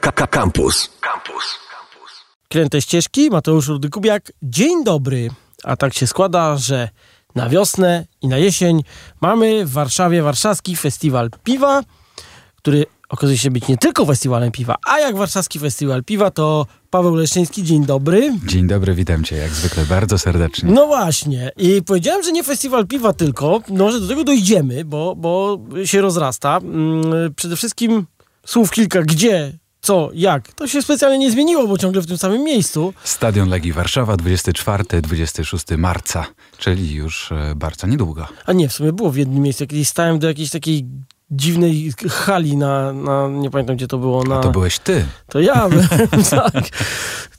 Campus. Campus. Kręte ścieżki, Mateusz Rudy-Kubiak. Dzień dobry. A tak się składa, że na wiosnę i na jesień mamy w Warszawie Warszawski Festiwal Piwa, który okazuje się być nie tylko festiwalem piwa, a jak Warszawski Festiwal Piwa, to Paweł Leszczyński, dzień dobry. Dzień dobry, witam cię jak zwykle bardzo serdecznie. No właśnie. I powiedziałem, że nie festiwal piwa tylko, no że do tego dojdziemy, bo, bo się rozrasta. Mm, Przede wszystkim słów kilka, gdzie, co, jak. To się specjalnie nie zmieniło, bo ciągle w tym samym miejscu. Stadion Legii Warszawa 24-26 marca, czyli już e, bardzo niedługo. A nie, w sumie było w jednym miejscu. Kiedyś stałem do jakiejś takiej dziwnej hali na, na nie pamiętam gdzie to było. Na, A to byłeś ty. To ja byłem, tak.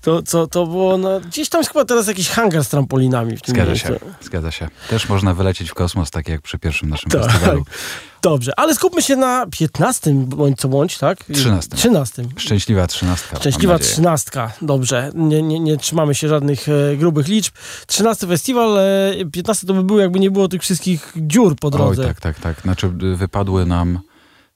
To, co, to było na, gdzieś tam chyba teraz jakiś hangar z trampolinami w tym Zgadza miejscu. się, zgadza się. Też można wylecieć w kosmos, tak jak przy pierwszym naszym Tak. festiwalu. Dobrze, ale skupmy się na 15 bądź co bądź, tak? 13. 13. Szczęśliwa trzynastka. Szczęśliwa mam nadzieję. trzynastka, dobrze. Nie, nie, nie trzymamy się żadnych e, grubych liczb. 13 festiwal, e, 15 to by było jakby nie było tych wszystkich dziur po Oj, drodze. tak, tak, tak. Znaczy y, wypadły nam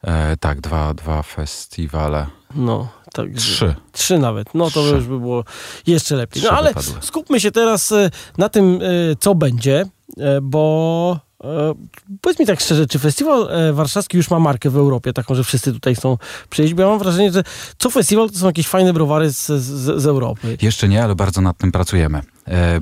e, tak, dwa, dwa festiwale. No, tak. Trzy. Trzy nawet. No to Trzy. już by było jeszcze lepiej. No Trzy ale wypadły. skupmy się teraz e, na tym, e, co będzie, e, bo e, powiedz mi tak szczerze, czy festiwal e, warszawski już ma markę w Europie, taką, że wszyscy tutaj chcą przyjść? Bo ja mam wrażenie, że co festiwal to są jakieś fajne browary z, z, z Europy. Jeszcze nie, ale bardzo nad tym pracujemy,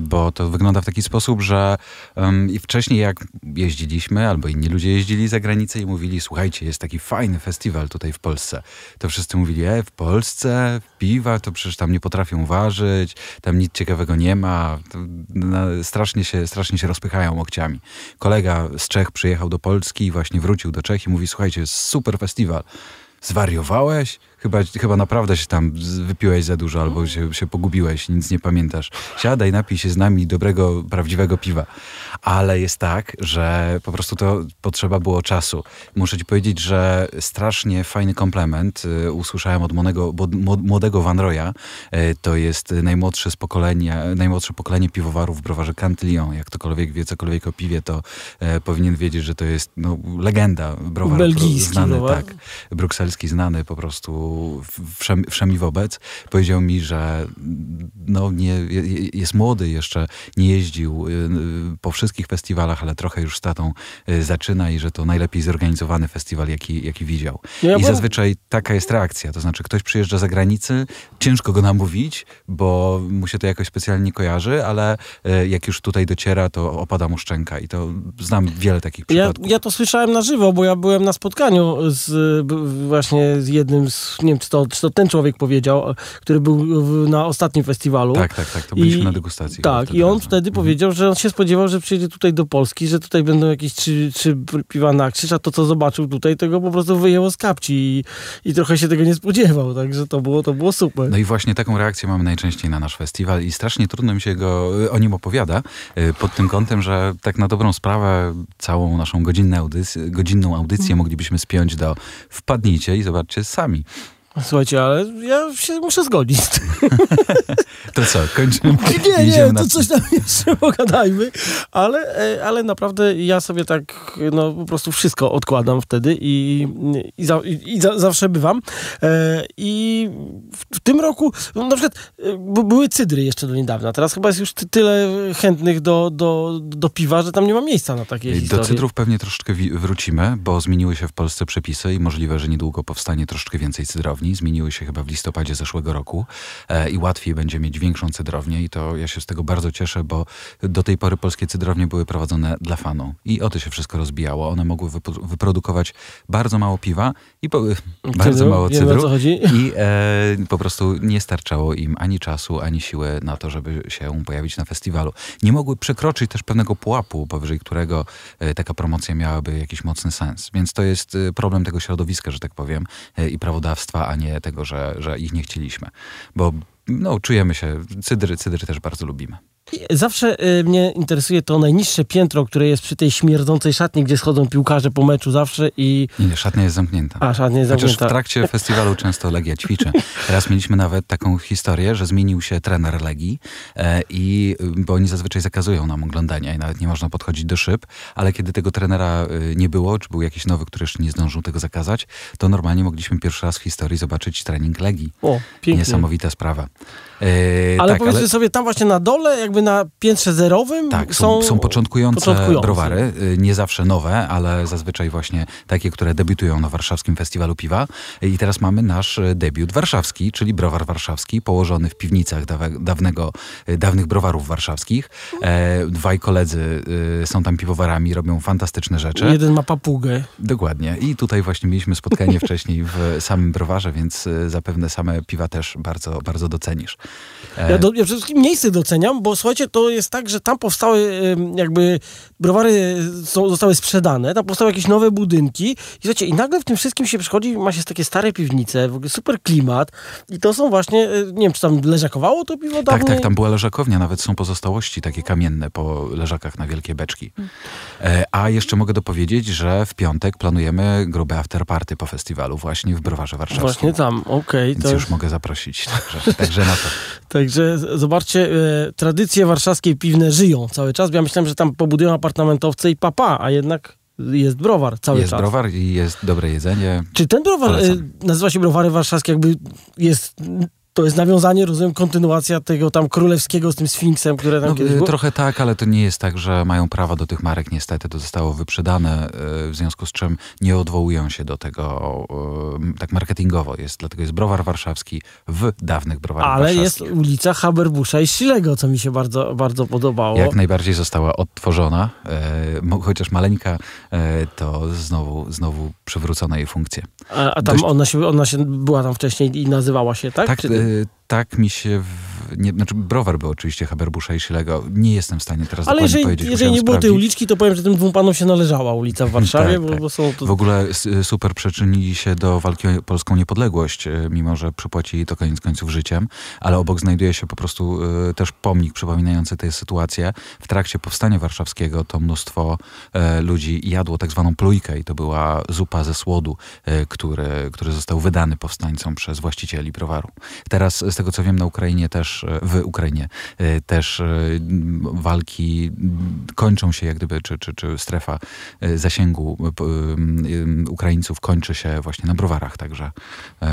bo to wygląda w taki sposób, że em, i wcześniej jak jeździliśmy, albo inni ludzie jeździli za granicę i mówili, słuchajcie, jest taki fajny festiwal tutaj w Polsce, to wszyscy mówili, e, w Polsce piwa to przecież tam nie potrafią ważyć, tam nic ciekawego nie ma, to, no, strasznie, się, strasznie się rozpychają łokciami. Kolega z Czech przyjechał do Polski i właśnie wrócił do Czech i mówi, słuchajcie, jest super festiwal. Zwariowałeś? Chyba, chyba naprawdę się tam wypiłeś za dużo albo się, się pogubiłeś, nic nie pamiętasz. Siadaj, napij się z nami dobrego, prawdziwego piwa. Ale jest tak, że po prostu to potrzeba było czasu. Muszę ci powiedzieć, że strasznie fajny komplement y, usłyszałem od młodego, młodego Van Roya. Y, To jest najmłodsze z pokolenia, najmłodsze pokolenie piwowarów w browarze Cantillon. Jak ktokolwiek wie cokolwiek o piwie, to e, powinien wiedzieć, że to jest no, legenda browar Belgijski znany, browar. tak brukselski znany po prostu wszem, wszemi wobec, powiedział mi, że no nie, je- je- jest młody jeszcze, nie jeździł y, y, po wszystkich festiwalach, ale trochę już z tatą y, zaczyna i że to najlepiej zorganizowany festiwal, jaki, jaki widział. Ja I zazwyczaj taka jest reakcja, to znaczy ktoś przyjeżdża za granicy, ciężko go namówić, bo mu się to jakoś specjalnie kojarzy, ale jak już tutaj dociera, to opada mu szczęka i to znam wiele takich Ja, przypadków. ja to słyszałem na żywo, bo ja byłem na spotkaniu z, właśnie z jednym z, nie wiem, czy to, czy to ten człowiek powiedział, który był w, na ostatnim festiwalu. Tak, tak, tak, to byliśmy I- na degustacji. Tak, i on razem. wtedy powiedział, że on się spodziewał, że przyjedzie tutaj do Polski, że tutaj będą jakieś trzy, trzy piwa na krzyż, a to, co zobaczył tutaj, tego po prostu wyjęło z kapci i, i trochę się tego nie spodziewał, także to było, to było super. No i właśnie taką reakcję mamy najczęściej na nasz festiwal i strasznie trudno mi się go, o nim opowiada y, pod tym kątem, że tak na dobrą sprawę całą naszą godzinną audycję, godzinną audycję moglibyśmy spiąć do wpadnijcie i zobaczcie sami. Słuchajcie, ale ja się muszę zgodzić. To co, kończymy? Nie, nie, to coś tam jeszcze pogadajmy, ale, e, ale naprawdę ja sobie tak, no po prostu wszystko odkładam wtedy i, i, za, i, i za, zawsze bywam. E, I w, tym roku, no, na przykład e, były cydry jeszcze do niedawna, teraz chyba jest już ty, tyle chętnych do, do, do piwa, że tam nie ma miejsca na takie Do historie. cydrów pewnie troszeczkę wrócimy, bo zmieniły się w Polsce przepisy i możliwe, że niedługo powstanie troszeczkę więcej cydrowni. Zmieniły się chyba w listopadzie zeszłego roku e, i łatwiej będzie mieć większą cydrownię i to ja się z tego bardzo cieszę, bo do tej pory polskie cydrownie były prowadzone dla fanu i o to się wszystko rozbijało. One mogły wyprodukować bardzo mało piwa i po, bardzo mało cydru i e, po prostu nie starczało im ani czasu, ani siły na to, żeby się pojawić na festiwalu. Nie mogły przekroczyć też pewnego pułapu, powyżej którego e, taka promocja miałaby jakiś mocny sens. Więc to jest e, problem tego środowiska, że tak powiem, e, i prawodawstwa, a nie tego, że, że ich nie chcieliśmy. Bo no, czujemy się, cydry, cydry też bardzo lubimy. Zawsze y, mnie interesuje to najniższe piętro, które jest przy tej śmierdzącej szatni, gdzie schodzą piłkarze po meczu zawsze i... Nie, szatnia jest zamknięta. A, szatnia jest Chociaż zamknięta. w trakcie festiwalu często Legia ćwiczy. Teraz mieliśmy nawet taką historię, że zmienił się trener Legii e, i bo oni zazwyczaj zakazują nam oglądania i nawet nie można podchodzić do szyb, ale kiedy tego trenera y, nie było, czy był jakiś nowy, który jeszcze nie zdążył tego zakazać, to normalnie mogliśmy pierwszy raz w historii zobaczyć trening Legii. O, pięknie. Niesamowita sprawa. E, Ale tak, powiedzmy sobie, tam właśnie na dole, jakby na piętrze zerowym Tak, są, są początkujące, początkujące. browary, y, nie zawsze nowe, ale zazwyczaj właśnie takie, które debiutują na Warszawskim Festiwalu Piwa. I teraz mamy nasz y, debiut warszawski, czyli browar warszawski, położony w piwnicach dawnego, y, dawnych browarów warszawskich. E, dwaj koledzy są tam piwowarami, robią fantastyczne rzeczy. Jeden ma papugę. Dokładnie. I tutaj właśnie mieliśmy spotkanie wcześniej w samym browarze, więc zapewne same piwa też bardzo, bardzo docenisz. E, Ja, do, ja przede wszystkim miejsce doceniam, bo słuchajcie, to jest tak, że tam powstały jakby browary są, zostały sprzedane, tam powstały jakieś nowe budynki i słuchajcie, i nagle w tym wszystkim się przychodzi, ma się takie stare piwnice, w ogóle super klimat i to są właśnie, e, nie wiem, czy tam leżakowało to piwo Tak, dawniej? tak, tam była leżakownia, nawet są pozostałości takie kamienne po leżakach na wielkie beczki. E, a jeszcze mogę dopowiedzieć, że w piątek planujemy grube afterparty po festiwalu właśnie w Browarze Warszawskim. Właśnie tam, okej. Więc to już mogę zaprosić. Także, także na to. Także zobaczcie, e, tradycje warszawskie piwne żyją cały czas. Ja myślałem, że tam pobudują apartamentowce i papa, a jednak jest browar cały Jest czas. browar i jest dobre jedzenie. Czy ten browar Polecam. nazywa się Browary Warszawskie, jakby jest... To jest nawiązanie, rozumiem, kontynuacja tego tam królewskiego z tym Sfinksem, które tam No, kiedyś było? trochę tak, ale to nie jest tak, że mają prawa do tych marek. Niestety to zostało wyprzedane, y, w związku z czym nie odwołują się do tego y, tak marketingowo. Jest, dlatego jest browar warszawski w dawnych browarach Ale jest warszawskich. ulica Haberbusza i Szilego, co mi się bardzo, bardzo podobało. Jak najbardziej została odtworzona, e, chociaż maleńka, e, to znowu, znowu przywrócona jej funkcje. A, a tam dość- ona, się, ona się była tam wcześniej i nazywała się, tak? Tak, Czy- e, tak mi się... Nie, znaczy browar był oczywiście Haberbusza i Szylego. Nie jestem w stanie teraz Ale jeżeli, powiedzieć. jeżeli nie było tej uliczki, to powiem, że tym dwóm panom się należała ulica w Warszawie, Tak, bo, tak. bo są to... W ogóle super przyczynili się do walki o polską niepodległość, e, mimo że przypłacili to koniec końców życiem, ale obok znajduje się po prostu e, też pomnik przypominający tę sytuację. W trakcie powstania warszawskiego to mnóstwo e, ludzi jadło tak zwaną plujkę i to była zupa ze słodu, e, który, który został wydany powstańcom przez właścicieli browaru. Teraz z tego co wiem na Ukrainie też, e, w Ukrainie e, też e, walki kończą się jak gdyby, czy, czy, czy strefa zasięgu Ukraińców kończy się właśnie na browarach, także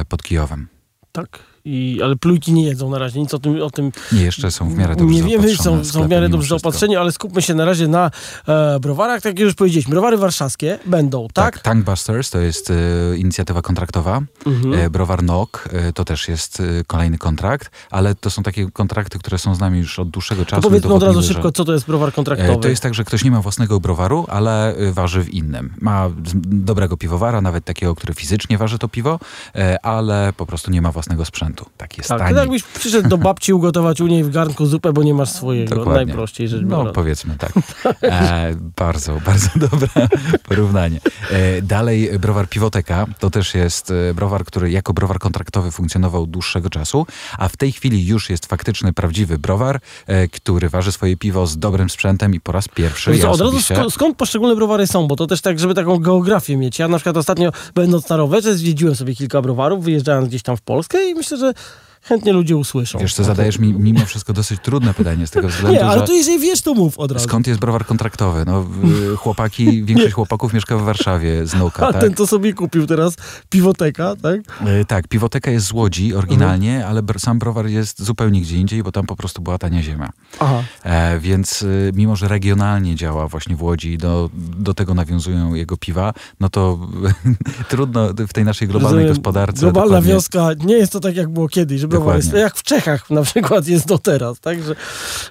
pod Kijowem. Tak, I, ale plujki nie jedzą na razie, nic o tym... O tym Nie, jeszcze są w miarę dobrze nie wiemy, są, są w miarę dobrze zaopatrzeni, ale skupmy się na razie na e, browarach. Tak jak już powiedzieliśmy, browary warszawskie będą, tak? Tak, Tankbusters to jest e, inicjatywa kontraktowa. Mhm. E, Browar Nok e, to też jest e, kolejny kontrakt, ale to są takie kontrakty, które są z nami już od dłuższego To czasu. powiedzmy od razu szybko, co to jest browar kontraktowy. E, To jest tak, że ktoś nie ma własnego browaru, ale waży w innym. Ma dobrego piwowara, nawet takiego, który fizycznie waży to piwo, ale po prostu nie ma własnego sprzętu. Tak jest Tak, tani. to jakbyś przyszedł do babci ugotować u niej w garnku zupę, bo nie masz swojego, Dokładnie. najprościej rzecz No, biorąc. powiedzmy tak. E, bardzo, bardzo dobre porównanie. E, dalej browar Piwoteka. To też jest e, browar, który jako browar kontraktowy funkcjonował dłuższego czasu, a w tej chwili już jest faktyczny, prawdziwy browar, e, który waży swoje piwo z dobrym sprzętem i po raz pierwszy Wiesz co, ja od razu skąd, skąd poszczególne browary są, bo to też tak, żeby taką geografię mieć. Ja na przykład ostatnio, będąc na rowerze, zwiedziłem sobie kilka browarów, wyjeżdżając gdzieś tam w Polskę i myślę, że chose. Chętnie ludzie usłyszą. Wiesz co, zadajesz mi mimo wszystko dosyć trudne pytanie z tego względu, Nie, ale to jeżeli wiesz, to mów od razu. skąd jest browar kontraktowy? No, chłopaki, większość chłopaków mieszka w Warszawie z Noka, A tak? ten, co sobie kupił teraz piwoteka, tak? E, Tak, piwoteka jest z Łodzi oryginalnie, ale br- sam browar jest zupełnie gdzie indziej, bo tam po prostu była tania ziemia. Aha. E, więc y, mimo, że regionalnie działa właśnie w Łodzi i do, do tego nawiązują jego piwa, no to trudno w tej naszej globalnej Rozumiem, gospodarce. Globalna dokładnie- wioska nie jest to tak, jak było kiedyś, że browar jest, Dokładnie. jak w Czechach na przykład jest do teraz, tak? Że,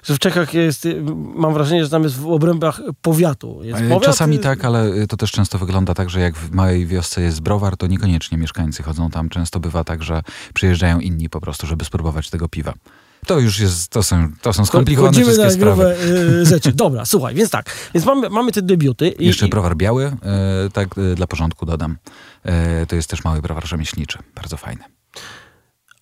że w Czechach jest, mam wrażenie, że tam jest w obrębach powiatu. Jest E, powiat, Czasami tak, ale to też często wygląda tak, że jak w małej wiosce jest browar, to niekoniecznie mieszkańcy chodzą tam. Często bywa tak, że przyjeżdżają inni po prostu, żeby spróbować tego piwa. To już jest, to są, to są skomplikowane Chodzimy wszystkie na sprawy. y, rzeczy. Dobra, słuchaj, więc tak. Więc mamy, mamy te debiuty. I, Jeszcze i- browar biały, e, tak e, dla porządku dodam. E, to jest też mały browar rzemieślniczy, bardzo fajny.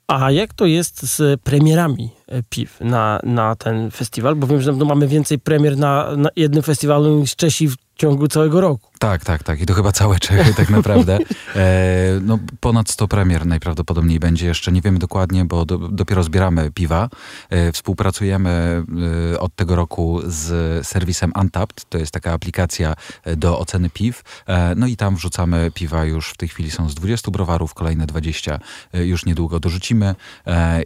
A jak to jest z premierami e, piw na, na ten festiwal? Bo wiem, że mamy więcej premier na, na jednym festiwalu niż Czesi w ciągu całego roku. Tak, tak, tak. I to chyba całe Czechy tak naprawdę. E, no, ponad 100 premier najprawdopodobniej będzie jeszcze. Nie wiemy dokładnie, bo do, dopiero zbieramy piwa. E, współpracujemy e, od tego roku z serwisem Untapped. To jest taka aplikacja e, do oceny piw. E, no i tam wrzucamy piwa już w tej chwili są z 20 browarów, kolejne 20 e, już niedługo dorzucimy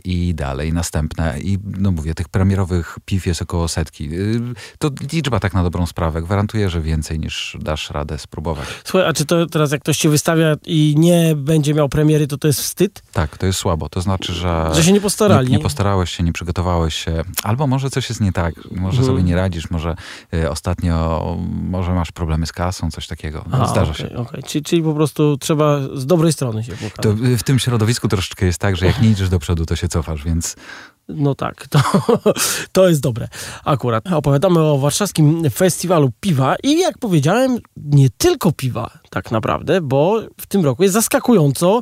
i dalej następne. I no mówię, tych premierowych piw jest około setki. To liczba tak na dobrą sprawę. Gwarantuję, że więcej niż dasz radę spróbować. Słuchaj, a czy to teraz jak ktoś się wystawia i nie będzie miał premiery, to to jest wstyd? Tak, to jest słabo. To znaczy, że... Że się nie postarali. Nie, nie postarałeś się, nie przygotowałeś się. Albo może coś jest nie tak. Może Mhm. sobie nie radzisz, może y, ostatnio może masz problemy z kasą, coś takiego. No, A, zdarza okej, się. okej. Czyli, czyli po prostu trzeba z dobrej strony się pokazać. To w tym środowisku troszeczkę jest tak, że jak nie idziesz do przodu, to się cofasz, więc No tak, to, to jest dobre. Akurat opowiadamy o warszawskim festiwalu piwa i jak powiedziałem, nie tylko piwa tak naprawdę, bo w tym roku jest zaskakująco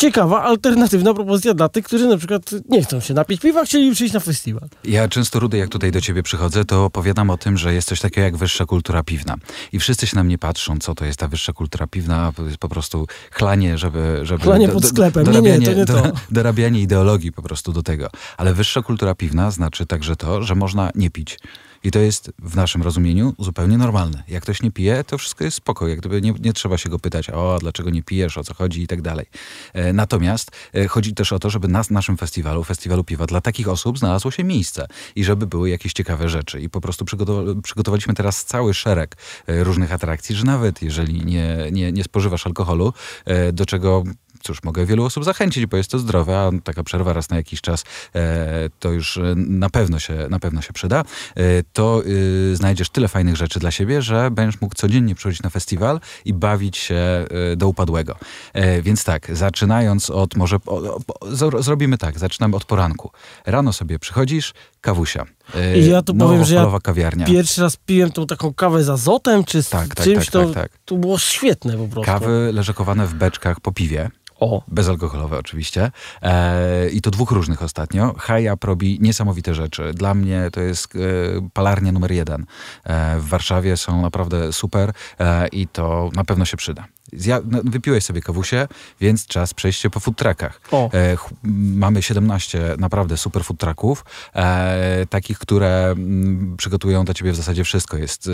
ciekawa, alternatywna propozycja dla tych, którzy na przykład nie chcą się napić piwa, chcieli przyjść na festiwal. Ja często, Rudy, jak tutaj do ciebie przychodzę, to opowiadam o tym, że jest coś takiego jak wyższa kultura piwna. I wszyscy się na mnie patrzą, co to jest ta wyższa kultura piwna. To jest po prostu chlanie, żeby... żeby Chlanie pod sklepem. Nie, nie, to nie to. Dorabianie ideologii po prostu do tego. Ale wyższa kultura piwna znaczy także to, że można nie pić. I to jest w naszym rozumieniu zupełnie normalne. Jak ktoś nie pije, to wszystko jest spoko. Jak gdyby nie, nie trzeba się go pytać, o, dlaczego nie pijesz, o co chodzi i tak dalej. E, Natomiast e, chodzi też o to, żeby na naszym festiwalu, festiwalu piwa, dla takich osób znalazło się miejsce i żeby były jakieś ciekawe rzeczy. I po prostu przygotowa- przygotowaliśmy teraz cały szereg e, różnych atrakcji, że nawet jeżeli nie, nie, nie spożywasz alkoholu, do czego cóż, mogę wielu osób zachęcić, bo jest to zdrowe, a taka przerwa raz na jakiś czas e, to już e, na pewno się, na pewno się przyda, e, to znajdziesz tyle fajnych rzeczy dla siebie, że będziesz mógł codziennie przychodzić na festiwal i bawić się do upadłego. Więc tak, zaczynając od może, zrobimy tak, zaczynamy od poranku. Rano sobie przychodzisz, kawusia. I ja tu powiem, że ja kawiarnia. Pierwszy raz piłem tą taką kawę z azotem, czy z Tak, tak, czymś, tak, to, tak, tak. to było świetne po prostu. Kawy leżakowane w beczkach po piwie. O, Bezalkoholowe oczywiście. E, I to dwóch różnych ostatnio. Hayap robi niesamowite rzeczy. Dla mnie to jest e, palarnia numer jeden. E, w Warszawie są naprawdę super e, i to na pewno się przyda. Zja- no, wypiłeś sobie kawusie, więc czas przejść się po food truckach. E, ch- m, mamy 17 naprawdę super food trucków, e, takich, które mm, przygotują dla ciebie w zasadzie wszystko. Jest e,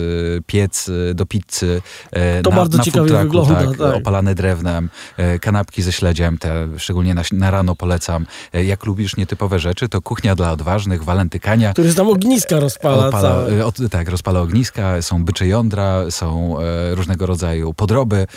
piec e, do pizzy, e, To na, bardzo na ciekawie trucku, wygląda, tak, tak. opalane drewnem, e, kanapki ze śledziem, te szczególnie na, na rano polecam. Jak lubisz nietypowe rzeczy, to kuchnia dla odważnych, walentykania. który tam ogniska rozpala Opala, od, tak, rozpala ogniska, są bycze jądra, są różnego rodzaju podroby,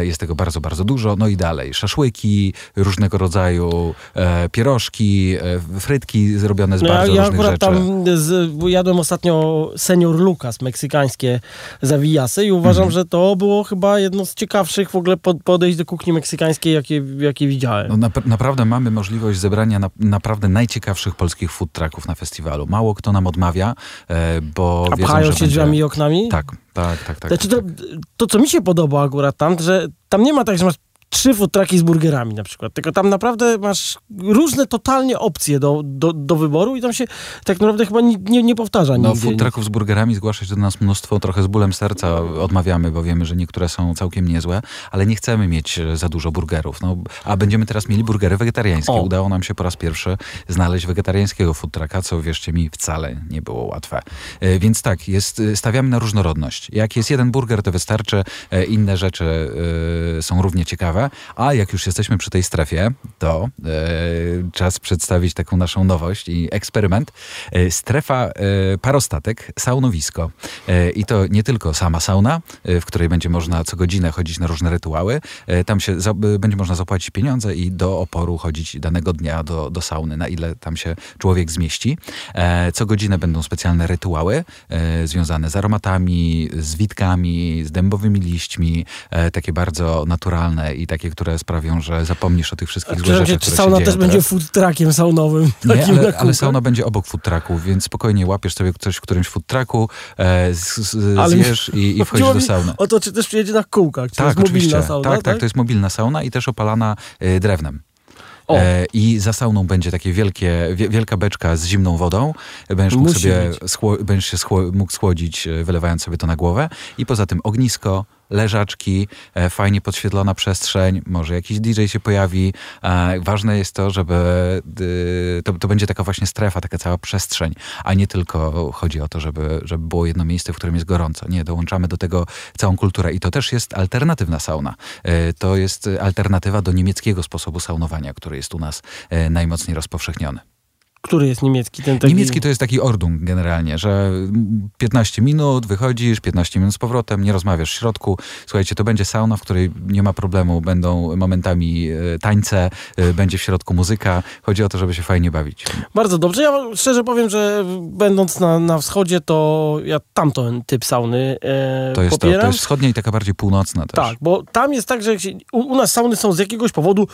jest tego bardzo, bardzo dużo. No i dalej, szaszłyki, różnego rodzaju e, pierożki, e, frytki zrobione z No bardzo ja różnych akurat rzeczy. tam z, jadłem ostatnio senior Lucas, meksykańskie zawijasy i uważam, Mhm. że to było chyba jedno z ciekawszych w ogóle pod, podejść do kuchni meksykańskiej, jakie, jakie widziałem. No, nap- naprawdę mamy możliwość zebrania na, naprawdę najciekawszych polskich food trucków na festiwalu. Mało kto nam odmawia, e, bo A wiedzą, pchają że się będzie... drzwiami i oknami? Tak, tak, tak. tak, Znaczy tak, to, to, co mi się podoba akurat tam, że tam nie ma tak, że masz trzy food trucki z burgerami na przykład, tylko tam naprawdę masz różne totalnie opcje do, do, do wyboru i tam się tak naprawdę chyba nie, nie, nie powtarza No, nigdzie. trucków z burgerami zgłasza się do nas mnóstwo, trochę z bólem serca odmawiamy, bo wiemy, że niektóre są całkiem niezłe, ale nie chcemy mieć e, za dużo burgerów. No, a będziemy teraz mieli burgery wegetariańskie. O. Udało nam się po raz pierwszy znaleźć wegetariańskiego food trucka, co wierzcie mi, wcale nie było łatwe. E, Więc tak, jest, e, stawiamy na różnorodność. Jak jest jeden burger, to wystarczy, e, inne rzeczy e, są równie ciekawe, a jak już jesteśmy przy tej strefie, to e, czas przedstawić taką naszą nowość i eksperyment. E, strefa e, parostatek, saunowisko. E, I to nie tylko sama sauna, e, w której będzie można co godzinę chodzić na różne rytuały. E, tam się za, będzie można zapłacić pieniądze i do oporu chodzić danego dnia do, do sauny, na ile tam się człowiek zmieści. Co godzinę będą specjalne rytuały związane z aromatami, z witkami, z dębowymi liśćmi, takie bardzo naturalne i takie, które sprawią, że zapomnisz o tych wszystkich złych rzeczach, czy sauna się też będzie food truckiem saunowym? Nie, ale, ale sauna będzie obok food trucku, więc spokojnie łapiesz sobie coś w którymś food trucku, e, z, z, Ale zjesz i, i wchodzisz do sauny. O to, czy też przyjedzie na kółkach, czy to Tak, jest mobilna sauna, tak, tak, to jest mobilna sauna i też opalana e, drewnem. O. E, I za sauną będzie takie wielkie, wie, wielka beczka z zimną wodą. Będziesz mógł Musi sobie będziesz się schło, mógł schłodzić, e, wylewając sobie to na głowę. I poza tym ognisko, leżaczki, e, fajnie podświetlona przestrzeń, może jakiś DJ się pojawi. E, ważne jest to, żeby to, to będzie taka właśnie strefa, taka cała przestrzeń, a nie tylko chodzi o to, żeby, żeby było jedno miejsce, w którym jest gorąco. Nie, dołączamy do tego całą kulturę i to też jest alternatywna sauna. E, to jest alternatywa do niemieckiego sposobu saunowania, który jest u nas najmocniej rozpowszechniony. Który jest niemiecki? Ten taki... Niemiecki to jest taki ordung generalnie, że 15 minut wychodzisz, 15 minut z powrotem, nie rozmawiasz w środku. Słuchajcie, to będzie sauna, w której nie ma problemu, będą momentami e, tańce, e, będzie w środku muzyka. Chodzi o to, żeby się fajnie bawić. Bardzo dobrze. Ja szczerze powiem, że będąc na, na wschodzie, to ja tamten typ sauny e, To jest, to, popieram. to jest wschodnia i taka bardziej północna też. Tak, bo tam jest tak, że u, u nas sauny są z jakiegoś powodu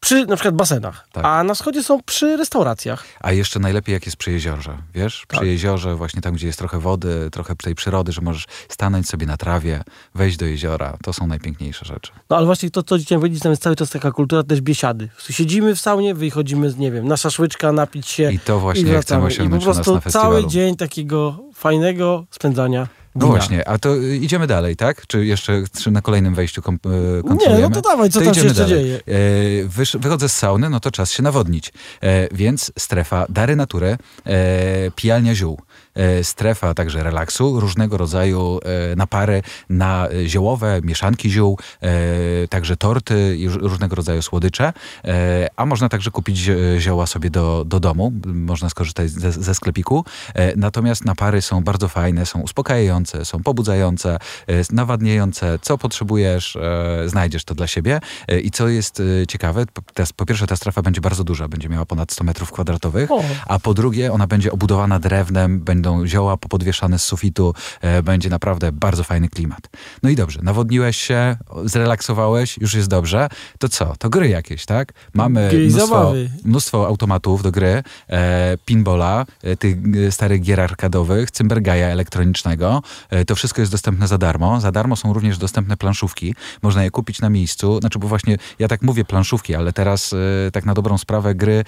przy na przykład basenach, Tak. a na wschodzie są przy restauracjach. A jeszcze najlepiej jak jest przy jeziorze, wiesz? Przy Tak. jeziorze, właśnie tam, gdzie jest trochę wody, trochę tej przyrody, że możesz stanąć sobie na trawie, wejść do jeziora. To są najpiękniejsze rzeczy. No ale właśnie to, co chciałem powiedzieć, tam jest cały czas taka kultura też biesiady. Siedzimy w saunie, wychodzimy, z, nie wiem, na szaszłyczka, napić się I to właśnie i chcemy wracamy. I po osiągnąć prostu cały dzień takiego fajnego spędzania No właśnie, a to y, idziemy dalej, tak? Czy jeszcze czy na kolejnym wejściu kom, y, Nie, kontynuujemy? no to dawaj, co To tam się jeszcze dalej. dzieje? E, wysz, wychodzę z sauny, no to czas się nawodnić. E, więc strefa Dary Natury, e, pijalnia ziół. E, strefa także relaksu, różnego rodzaju e, napary na e, ziołowe, mieszanki ziół, także torty i róż- różnego rodzaju słodycze. A można także kupić zi- zioła sobie do, do domu. Można skorzystać ze, ze sklepiku. Natomiast napary są bardzo fajne, są uspokajające, są pobudzające, nawadniające. Co potrzebujesz, znajdziesz to dla siebie. I co jest ciekawe, po, pierwsze ta strefa będzie bardzo duża, będzie miała ponad 100 metrów kwadratowych, a po drugie ona będzie obudowana drewnem, będą zioła popodwieszane z sufitu, e, będzie naprawdę bardzo fajny klimat. No i dobrze, nawodniłeś się, zrelaksowałeś, już jest dobrze, to co? To gry jakieś, tak? Mamy Gry mnóstwo, mnóstwo automatów do gry, e, pinbola, e, tych e, starych gier arkadowych, cymbergaja elektronicznego. E, to wszystko jest dostępne za darmo. Za darmo są również dostępne planszówki. Można je kupić na miejscu. Znaczy, bo właśnie ja tak mówię planszówki, ale teraz e, tak na dobrą sprawę gry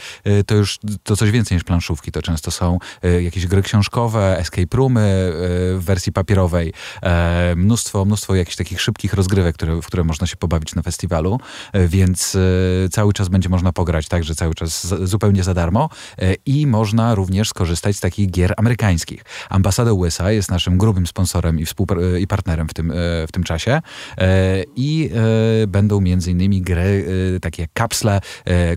to już to coś więcej niż planszówki. To często są jakieś gry książkowe, escape roomy e, w wersji papierowej, e, mnóstwo, mnóstwo jakichś takich szybkich rozgrywek, które, w które można się pobawić na festiwalu, e, więc cały czas będzie można pograć, także cały czas zupełnie za darmo i można również skorzystać z takich gier amerykańskich. Ambasada USA jest naszym grubym sponsorem i, i partnerem w tym, w tym czasie i będą między innymi gry takie jak kapsle,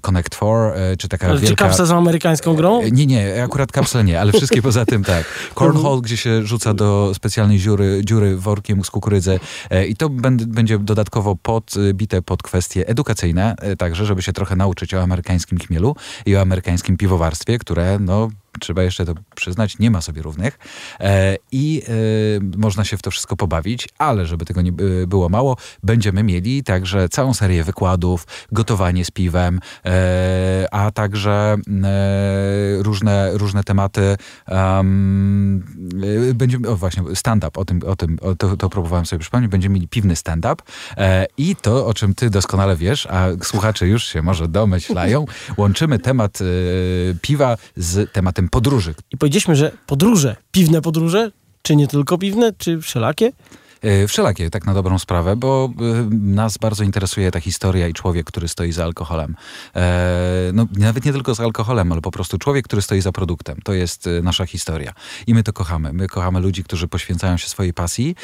Connect 4, e, czy taka Ale Czy wielka... kapsa z amerykańską grą? Nie, nie, akurat kapsle nie, ale wszystkie poza tym tak. Cornhole, gdzie się rzuca do specjalnej dziury, dziury workiem z kukurydzy e, i to będ- będzie dodatkowo podbite pod kwestie edukacyjne, e, także żeby się trochę nauczyć o amerykańskim chmielu i o amerykańskim piwowarstwie, które no trzeba jeszcze to przyznać, nie ma sobie równych e, i e, można się w to wszystko pobawić, ale żeby tego nie by- było mało, będziemy mieli także całą serię wykładów, gotowanie z piwem, e, a także e, różne, różne tematy. E, będziemy, o właśnie, stand-up, o tym, o tym o to, to próbowałem sobie przypomnieć, będziemy mieli piwny stand-up e, i to, o czym ty doskonale wiesz, a słuchacze już się może domyślają, łączymy temat e, piwa z tematem podróży. I powiedzieliśmy, że podróże, piwne podróże, czy nie tylko piwne, czy wszelakie? E, Wszelakie, tak na dobrą sprawę, bo e, nas bardzo interesuje ta historia i człowiek, który stoi za alkoholem. E, No, nawet nie tylko za alkoholem, ale po prostu człowiek, który stoi za produktem. To jest nasza historia. I my to kochamy. My kochamy ludzi, którzy poświęcają się swojej pasji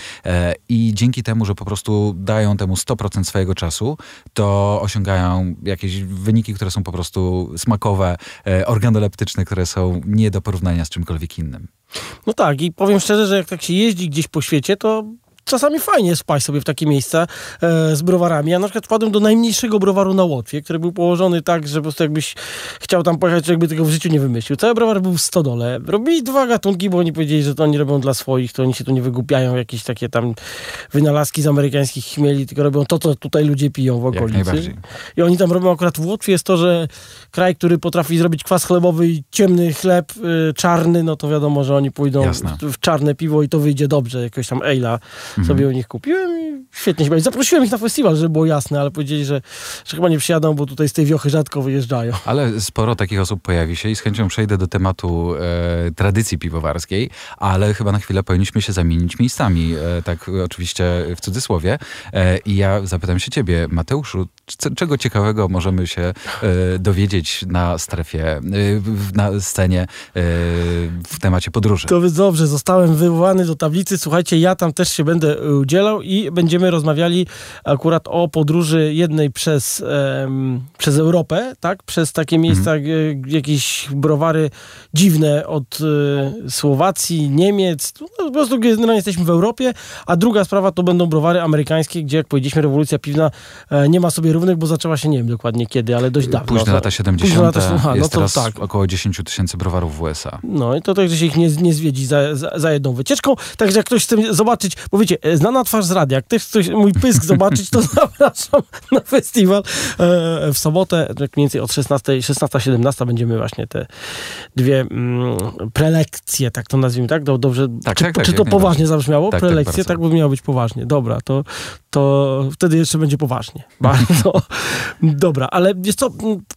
i dzięki temu, że po prostu dają temu 100% swojego czasu, to osiągają jakieś wyniki, które są po prostu smakowe, organoleptyczne, które są nie do porównania z czymkolwiek innym. No tak, i powiem szczerze, że jak tak się jeździ gdzieś po świecie, to czasami fajnie spać sobie w takie miejsca e, z browarami. Ja na przykład wpadłem do najmniejszego browaru na Łotwie, który był położony tak, że po prostu jakbyś chciał tam pojechać, jakby tego w życiu nie wymyślił. Cały browar był w stodole. Robili dwa gatunki, bo oni powiedzieli, że to oni robią dla swoich, to oni się tu nie wygłupiają, jakieś takie tam wynalazki z amerykańskich chmieli, tylko robią to, co tutaj ludzie piją w okolicy. I oni tam robią akurat w Łotwie jest to, że kraj, który potrafi zrobić kwas chlebowy i ciemny chleb y, czarny, no to wiadomo, że oni pójdą w, w czarne piwo i to wyjdzie dobrze, jakoś tam ale'a sobie u nich kupiłem i świetnie się bawię. Zaprosiłem ich na festiwal, żeby było jasne, ale powiedzieli, że, że chyba nie przyjadą, bo tutaj z tej wiochy rzadko wyjeżdżają. Ale sporo takich osób pojawi się i z chęcią przejdę do tematu e, tradycji piwowarskiej, ale chyba na chwilę powinniśmy się zamienić miejscami, e, tak oczywiście w cudzysłowie. E, I ja zapytam się ciebie, Mateuszu, czego ciekawego możemy się e, dowiedzieć na strefie, e, na scenie e, w temacie podróży? To dobrze, zostałem wywołany do tablicy. Słuchajcie, ja tam też się będę y, udzielał i będziemy rozmawiali akurat o podróży jednej przez, przez Europę, tak? Przez takie miejsca, y, jakieś browary dziwne od y, Słowacji, Niemiec. No, po prostu generalnie jesteśmy w Europie, a druga sprawa to będą browary amerykańskie, gdzie jak powiedzieliśmy, rewolucja piwna e, nie ma sobie równych, bo zaczęła się nie wiem dokładnie kiedy, ale dość dawno. Późne To- lata 70. Późne lata, aha, no jest teraz tak. około 10 tysięcy browarów w USA. No i to tak, że się ich nie, nie zwiedzi za, za, za jedną wycieczką. Także jak ktoś chce zobaczyć, bo wiecie, e, znana twarz z radia, jak ktoś chce mój pysk zobaczyć, to zapraszam na festiwal e, w sobotę, tak mniej więcej od 16, 16-17 będziemy właśnie te dwie mm, prelekcje, tak to nazwijmy, tak? Do- Dobrze, Tak, czy, tak, tak, czy to poważnie zabrzmiało? Tak, tak, prelekcje, bardzo. tak, bo miało być poważnie. Dobra, to, to wtedy jeszcze będzie poważnie. Bardzo. Dobra, ale wiesz co,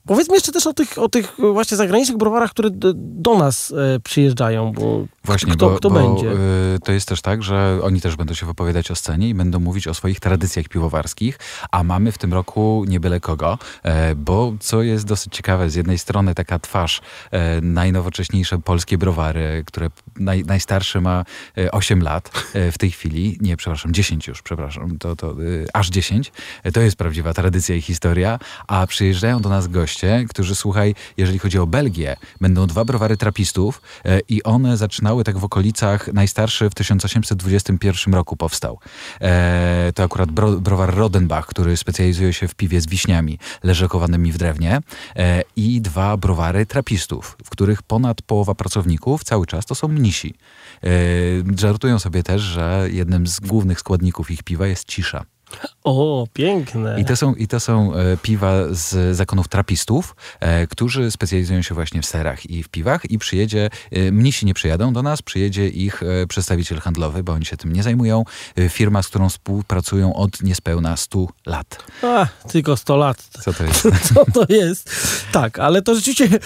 powiedzmy jeszcze też o tych, o tych właśnie zagranicznych browarach, które do nas e, przyjeżdżają, bo Właśnie, kto, bo, kto bo będzie? y, to jest też tak, że oni też będą się wypowiadać o scenie i będą mówić o swoich tradycjach piwowarskich, a mamy w tym roku nie byle kogo, e, bo co jest dosyć ciekawe, z jednej strony taka twarz, e, najnowocześniejsze polskie browary, które naj, najstarszy ma e, 8 lat e, w tej chwili, nie, przepraszam, 10 już, przepraszam, to, to aż 10, E, to jest prawdziwa tradycja i historia, a przyjeżdżają do nas goście, którzy, słuchaj, jeżeli chodzi o Belgię, będą dwa browary trapistów e, i one zaczynały tak w okolicach, najstarszy w 1821 roku powstał. E, to akurat bro, browar Rodenbach, który specjalizuje się w piwie z wiśniami leżakowanymi w drewnie e, i dwa browary trapistów, w których ponad połowa pracowników cały czas to są mnisi. E, żartują sobie też, że jednym z głównych składników ich piwa jest cisza. O, piękne. I to są, i to są e, piwa z zakonów trapistów, e, którzy specjalizują się właśnie w serach i w piwach i przyjedzie, e, mnisi nie przyjadą do nas, przyjedzie ich e, przedstawiciel handlowy, bo oni się tym nie zajmują. E, firma, z którą współpracują od niespełna 100 lat. A, tylko 100 lat. Co to jest? Co to jest? Tak, ale to rzeczywiście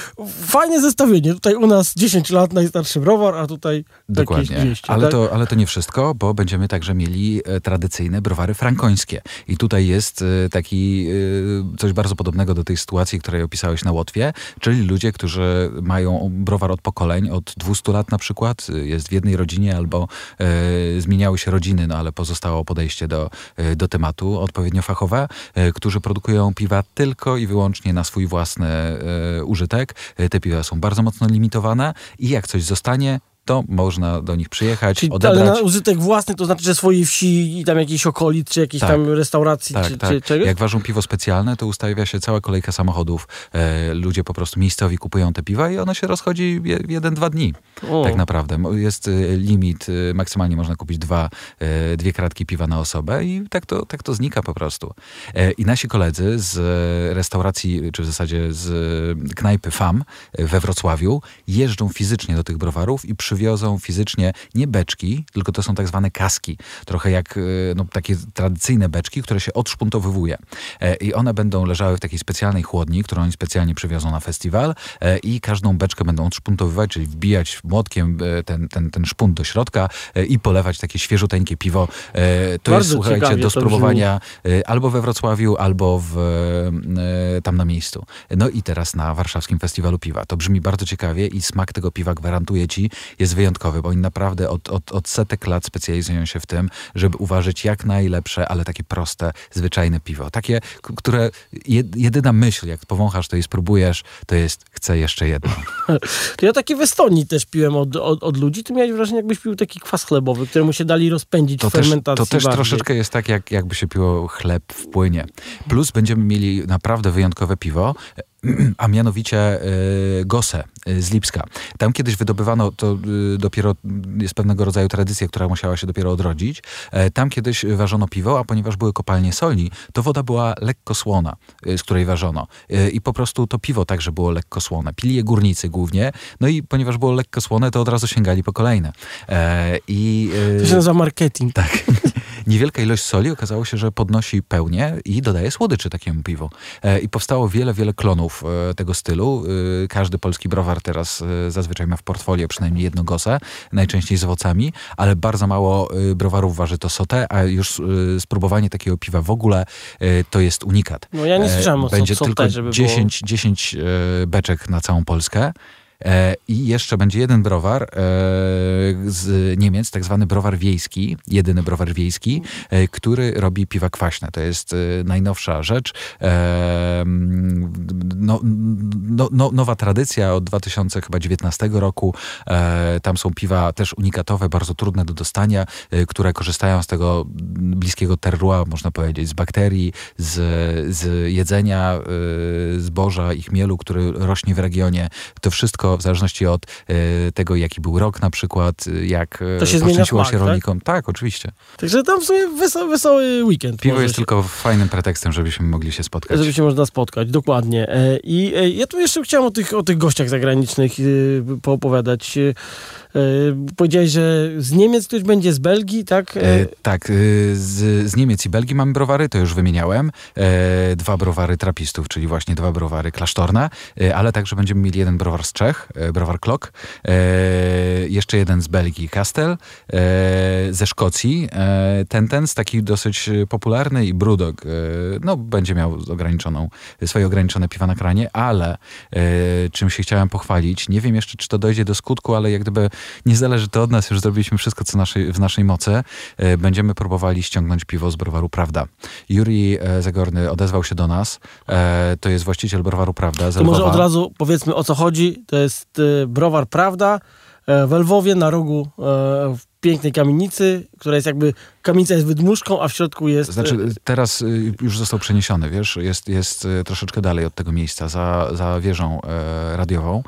fajne zestawienie. Tutaj u nas 10 lat najstarszy browar, a tutaj Dokładnie. 200. Ale, tak? to, ale to nie wszystko, bo będziemy także mieli e, tradycyjne browary frankońskie. I tutaj jest e, taki e, coś bardzo podobnego do tej sytuacji, której opisałeś na Łotwie, czyli ludzie, którzy mają browar od pokoleń, od 200 lat na przykład, e, jest w jednej rodzinie albo zmieniały się rodziny, no ale pozostało podejście do, do tematu odpowiednio fachowe, którzy produkują piwa tylko i wyłącznie na swój własny użytek. Te piwa są bardzo mocno limitowane i jak coś zostanie, to można do nich przyjechać, Czyli, ale odebrać. na użytek własny, to znaczy, że swojej wsi i tam jakichś okolic, czy jakiejś Tak. tam restauracji, Tak, czy, tak. czy czegoś? Jak ważą piwo specjalne, to ustawia się cała kolejka samochodów. E, ludzie po prostu miejscowi kupują te piwa i ono się rozchodzi je, jeden, dwa dni. O. Tak naprawdę. Jest e, limit, e, maksymalnie można kupić dwa, e, dwie kratki piwa na osobę i tak to, tak to znika po prostu. E, I nasi koledzy z e, restauracji, czy w zasadzie z e, knajpy FAM we Wrocławiu jeżdżą fizycznie do tych browarów i przywiozą fizycznie nie beczki, tylko to są tak zwane kaski. Trochę jak e, no, takie tradycyjne beczki, które się odszpuntowywuje. E, I one będą leżały w takiej specjalnej chłodni, którą oni specjalnie przywiozą na festiwal e, i każdą beczkę będą odszpuntowywać, czyli wbijać młotkiem ten, ten, ten szpunt do środka i polewać takie świeżuteńkie piwo. To Bardzo jest, słuchajcie, do spróbowania albo we Wrocławiu, albo w, tam na miejscu. No i teraz na warszawskim festiwalu piwa. To brzmi bardzo ciekawie i smak tego piwa, gwarantuję ci, jest wyjątkowy, bo oni naprawdę od, od, od setek lat specjalizują się w tym, żeby uważać jak najlepsze, ale takie proste, zwyczajne piwo. Takie, które jed, jedyna myśl, jak powąchasz to i spróbujesz, to jest chcę jeszcze jedno. Ja takie w Estonii też piłem od, od, od ludzi. Ty miałeś wrażenie, jakbyś pił taki kwas chlebowy, któremu się dali rozpędzić To w też, fermentacji to też bardziej. troszeczkę jest tak, jak, jakby się piło chleb w płynie. Plus będziemy mieli naprawdę wyjątkowe piwo. a mianowicie Gosę z Lipska. Tam kiedyś wydobywano, to dopiero jest pewnego rodzaju tradycja, która musiała się dopiero odrodzić. Tam kiedyś ważono piwo, a ponieważ były kopalnie soli, to woda była lekko słona, z której ważono. I po prostu to piwo także było lekko słone. Pili je górnicy głównie, no i ponieważ było lekko słone, to od razu sięgali po kolejne. I, to się nazywa marketing. Tak. Niewielka ilość soli okazało się, że podnosi pełnię i dodaje słodyczy takiemu piwu. E, I powstało wiele, wiele klonów e, tego stylu. E, każdy polski browar teraz zazwyczaj ma w portfolio przynajmniej jedno gosę, najczęściej z owocami, ale bardzo mało browarów waży to sotę, a już spróbowanie takiego piwa w ogóle to jest unikat. No ja nie słyszałem o Będzie sotę, tylko żeby 10, było... 10 beczek na całą Polskę. E, I jeszcze będzie jeden browar e, z Niemiec, tak zwany browar wiejski, jedyny browar wiejski, e, który robi piwa kwaśne. To jest najnowsza rzecz. No, no, no, nowa tradycja od 2019 roku. Tam są piwa też unikatowe, bardzo trudne do dostania, które korzystają z tego bliskiego terroir, można powiedzieć, z bakterii, z, z jedzenia zboża i chmielu, który rośnie w regionie. To wszystko wszystko w zależności od e, tego, jaki był rok na przykład, jak e, to się poszczęściło się tak? rolnikom. Tak? oczywiście. Także tam w sumie wesoły, wesoły weekend. Piwo jest się... tylko fajnym pretekstem, żebyśmy mogli się spotkać. Żeby się można spotkać, dokładnie. E, I ja tu jeszcze chciałem o tych, o tych gościach zagranicznych poopowiadać. Powiedziałeś, że z Niemiec ktoś będzie z Belgii, tak? E, tak, z, z, Niemiec i Belgii mamy browary, to już wymieniałem. E, dwa browary trapistów, czyli właśnie dwa browary klasztorne, e, ale także będziemy mieli jeden browar z Czech, Czech, browar Klok, e, jeszcze jeden z Belgii, Castel, e, ze Szkocji, e, Tentens, taki dosyć popularny i Brudog, no będzie miał ograniczoną, swoje ograniczone piwa na kranie, ale czym się chciałem pochwalić, nie wiem jeszcze, czy to dojdzie do skutku, ale jak gdyby nie zależy to od nas, już zrobiliśmy wszystko, co naszej, w naszej mocy, będziemy próbowali ściągnąć piwo z browaru Prawda. Juri Zagorny odezwał się do nas, to jest właściciel browaru Prawda. To może od razu powiedzmy o co chodzi. To jest y, browar Prawda e, w Lwowie na rogu e, w pięknej kamienicy, która jest jakby, kamienica jest wydmuszką, a w środku jest... Znaczy e, teraz już został przeniesiony, wiesz, jest, jest troszeczkę dalej od tego miejsca, za, za wieżą radiową,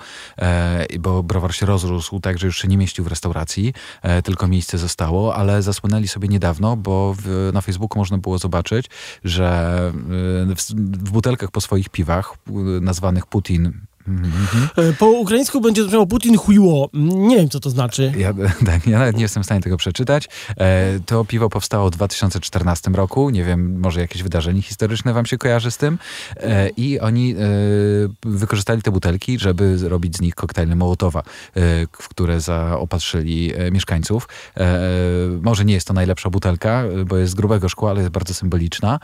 bo browar się rozrósł tak, że już się nie mieścił w restauracji, tylko miejsce zostało, ale zasłynęli sobie niedawno, bo w, na Facebooku można było zobaczyć, że w, w butelkach po swoich piwach, nazwanych Putin, E, po ukraińsku będzie brzmiało Putin chujło. Nie wiem, co to znaczy. Ja, tak, ja nawet nie jestem w stanie tego przeczytać. E, to piwo powstało w 2014 roku. Nie wiem, może jakieś wydarzenie historyczne wam się kojarzy z tym. E, I oni wykorzystali te butelki, żeby robić z nich koktajle Mołotowa, w które zaopatrzyli mieszkańców. Może nie jest to najlepsza butelka, bo jest z grubego szkła, ale jest bardzo symboliczna.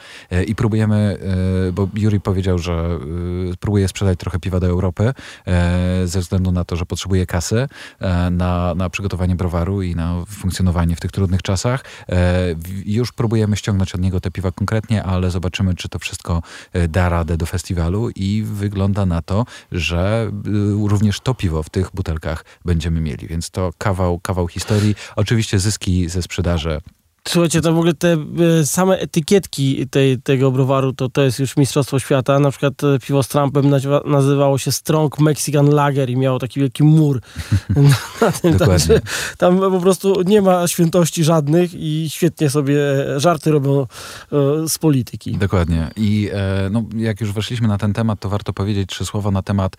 I próbujemy, bo Juri powiedział, że próbuje sprzedać trochę piwa do Europy, Europy e, ze względu na to, że potrzebuje kasy e, na, na przygotowanie browaru i na funkcjonowanie w tych trudnych czasach. E, już próbujemy ściągnąć od niego te piwa konkretnie, ale zobaczymy, czy to wszystko da radę do festiwalu i wygląda na to, że również to piwo w tych butelkach będziemy mieli, więc to kawał, kawał historii. Oczywiście zyski ze sprzedaży Słuchajcie, to w ogóle te e, same etykietki tej, tego browaru to, to jest już mistrzostwo świata. Na przykład e, piwo z Trumpem nazywa, nazywało się Strong Mexican Lager i miało taki wielki mur na tym. Także tam po prostu nie ma świętości żadnych i świetnie sobie żarty robią e, z polityki. Dokładnie. I no, jak już weszliśmy na ten temat, to warto powiedzieć trzy słowa na temat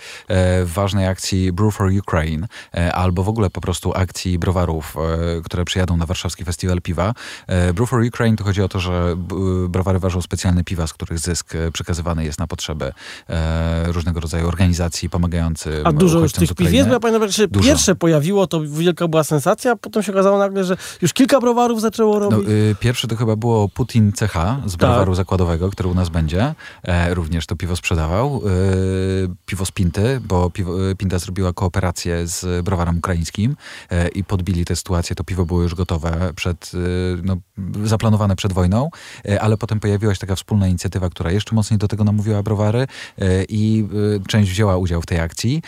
ważnej akcji Brew for Ukraine albo w ogóle po prostu akcji browarów, które przyjadą na warszawski festiwal piwa. E, Brew for Ukraine to chodzi o to, że browary ważą specjalne piwa, z których zysk e, przekazywany jest na potrzeby e, różnego rodzaju organizacji pomagających. A dużo już tych piw jest? Bo ja pamiętam, że dużo. pierwsze pojawiło, to wielka była sensacja, a potem się okazało nagle, że już kilka browarów zaczęło no, robić. No, y, pierwszy to chyba było Putin CH z tak. browaru tak. zakładowego, który u nas będzie. E, również to piwo sprzedawał. E, piwo z Pinty, bo piwo, Pinta zrobiła kooperację z browarem ukraińskim e, i podbili tę sytuację. To piwo było już gotowe przed no, zaplanowane przed wojną, e, ale potem pojawiła się taka wspólna inicjatywa, która jeszcze mocniej do tego namówiła browary e, i e, część wzięła udział w tej akcji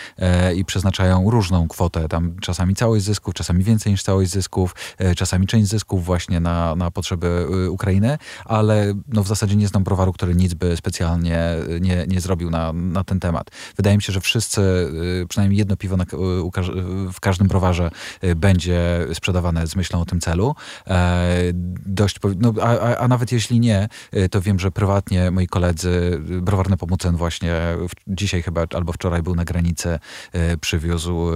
i przeznaczają różną kwotę, tam czasami całość zysków, czasami więcej niż całość zysków, czasami część zysków właśnie na, na potrzeby Ukrainy, ale no, w zasadzie nie znam browaru, który nic by specjalnie nie, nie zrobił na, na ten temat. Wydaje mi się, że wszyscy, przynajmniej jedno piwo na, w każdym browarze będzie sprzedawane z myślą o tym celu. Dość, no, a, a, nawet jeśli nie, e, to wiem, że prywatnie moi koledzy, e, browar Nepomucen właśnie w, dzisiaj chyba albo wczoraj był na granicy, e, przywiózł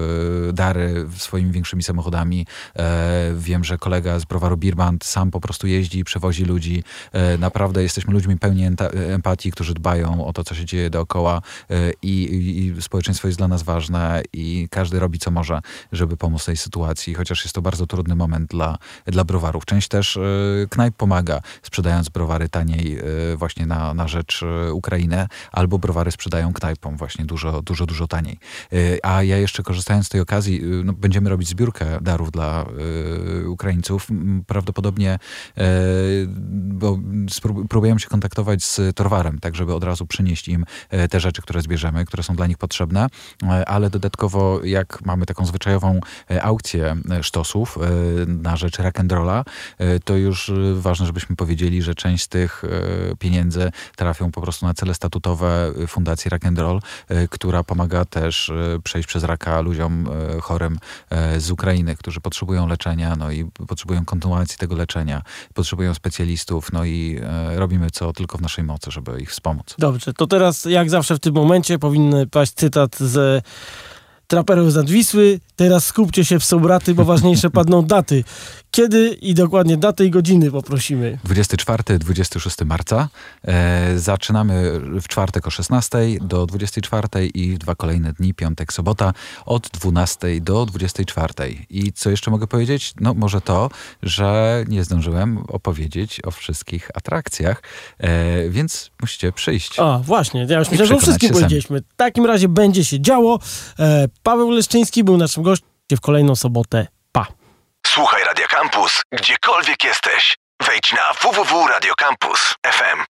dary swoimi większymi samochodami. E, wiem, że kolega z browaru Birband sam po prostu jeździ i przewozi ludzi. E, naprawdę jesteśmy ludźmi pełni empatii, którzy dbają o to, co się dzieje dookoła e, i, i społeczeństwo jest dla nas ważne i każdy robi co może, żeby pomóc tej sytuacji, chociaż jest to bardzo trudny moment dla, dla browarów. Część też e, knajp pomaga, sprzedając browary taniej e, właśnie na, na rzecz e, Ukrainy, albo browary sprzedają knajpom właśnie dużo, dużo, dużo taniej. A ja jeszcze korzystając z tej okazji, no, będziemy robić zbiórkę darów dla Ukraińców. Prawdopodobnie, bo próbujemy się kontaktować z Torwarem, tak żeby od razu przynieść im te rzeczy, które zbierzemy, które są dla nich potrzebne, ale dodatkowo jak mamy taką zwyczajową aukcję sztosów na rzecz rock'n'rolla, to już e, ważne, żebyśmy powiedzieli, że część z tych e, pieniędzy trafią po prostu na cele statutowe e, Fundacji Rock'n'Roll, e, która pomaga też przejść przez raka ludziom chorym z Ukrainy, którzy potrzebują leczenia, no i potrzebują kontynuacji tego leczenia, potrzebują specjalistów, no i robimy co tylko w naszej mocy, żeby ich wspomóc. Dobrze, to teraz jak zawsze w tym momencie powinny paść cytat z traperów z Nadwisły. Teraz skupcie się w sobraty, bo ważniejsze padną daty. Kiedy i dokładnie daty i godziny poprosimy. 24-26 marca. E, zaczynamy w czwartek o 16 do 24 i dwa kolejne dni, piątek, sobota, od 12 do 24. I co jeszcze mogę powiedzieć? No może to, że nie zdążyłem opowiedzieć o wszystkich atrakcjach, e, więc musicie przyjść. A, właśnie, ja już myślałem, że o wszystkim powiedzieliśmy. W takim razie będzie się działo. E, Paweł Leszczyński był naszym gościem w kolejną sobotę. Pa. Słuchaj Radio Campus, gdziekolwiek jesteś. Wejdź na www.radiocampus.fm.